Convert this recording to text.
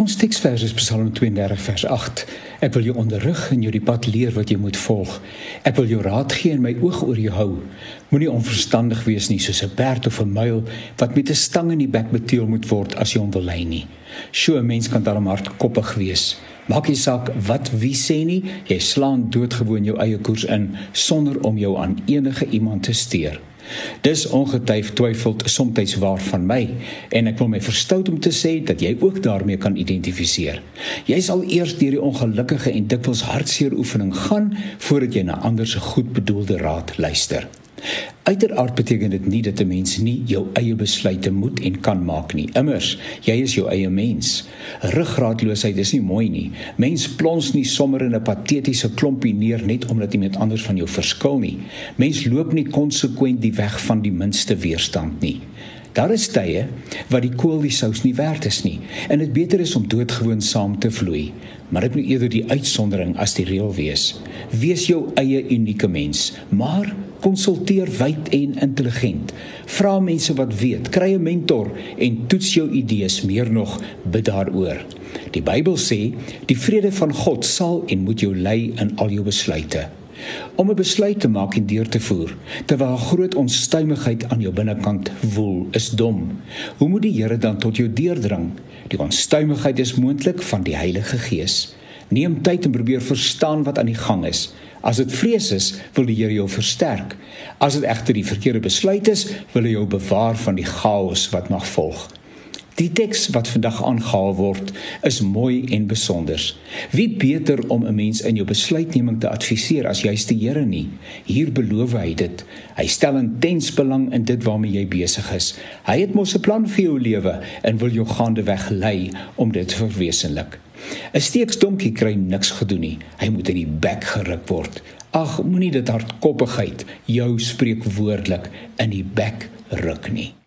Ons teksvers is Psalm 32 vers 8. Ek wil jou onderrig en jou die pad leer wat jy moet volg. Ek wil jou raad gee en my oog oor jou hou. Moenie onverstandig wees nie soos 'n perd of 'n muil wat met 'n stang in die bek beteel moet word as jy hom wil lei nie. So 'n mens kan daarom hardkoppig wees. Maak nie saak wat wie sê nie, jy slaan doodgewoon jou eie koers in sonder om jou aan enige iemand te steur. Dis ongetwyfeld twyfeld soms waar van my en ek wil my verstout om te sê dat jy ook daarmee kan identifiseer. Jy sal eers deur die ongelukkige en dikwels hartseer oefening gaan voordat jy na ander se goedbedoelde raad luister. Uiteraard beteken dit nie dat 'n mens nie jou eie besluite moet en kan maak nie. Immers, jy is jou eie mens. Ruggraatloosheid is nie mooi nie. Mens plons nie sommer in 'n patetiese klompie neer net omdat iemand anders van jou verskil nie. Mens loop nie konsekwent die weg van die minste weerstand nie. Daar is tye wat die kool die sous nie werd is nie en dit beter is om doodgewoon saam te vloei. Maar dit moet eerder die uitsondering as die reël wees. Wees jou eie unieke mens, maar konsulteer wyd en intelligent. Vra mense wat weet, kry 'n mentor en toets jou idees meer nog bid daaroor. Die Bybel sê, die vrede van God sal en moet jou lei in al jou besluite. Om 'n besluit te maak en deur te voer terwyl groot onstuimigheid aan jou binnekant woel, is dom. Hoe moet die Here dan tot jou deurdring? Die onstuimigheid is moontlik van die Heilige Gees. Neem tyd en probeer verstaan wat aan die gang is. As dit vrees is, wil die Here jou versterk. As dit egter die verkeerde besluit is, wil hy jou bewaar van die chaos wat mag volg. Die teks wat vandag aangehaal word, is mooi en besonder. Wie beter om 'n mens in jou besluitneming te adviseer as juist die Here nie? Hier beloof hy dit. Hy stel intens belang in dit waarmee jy besig is. Hy het mos 'n plan vir jou lewe en wil jou gaande weg lei om dit te verwesenlik. 'n Steeksdonkie kry niks gedoen nie. Hy moet in die bek geruk word. Ag, moenie dit hardkoppigheid jou spreek woordelik in die bek ruk nie.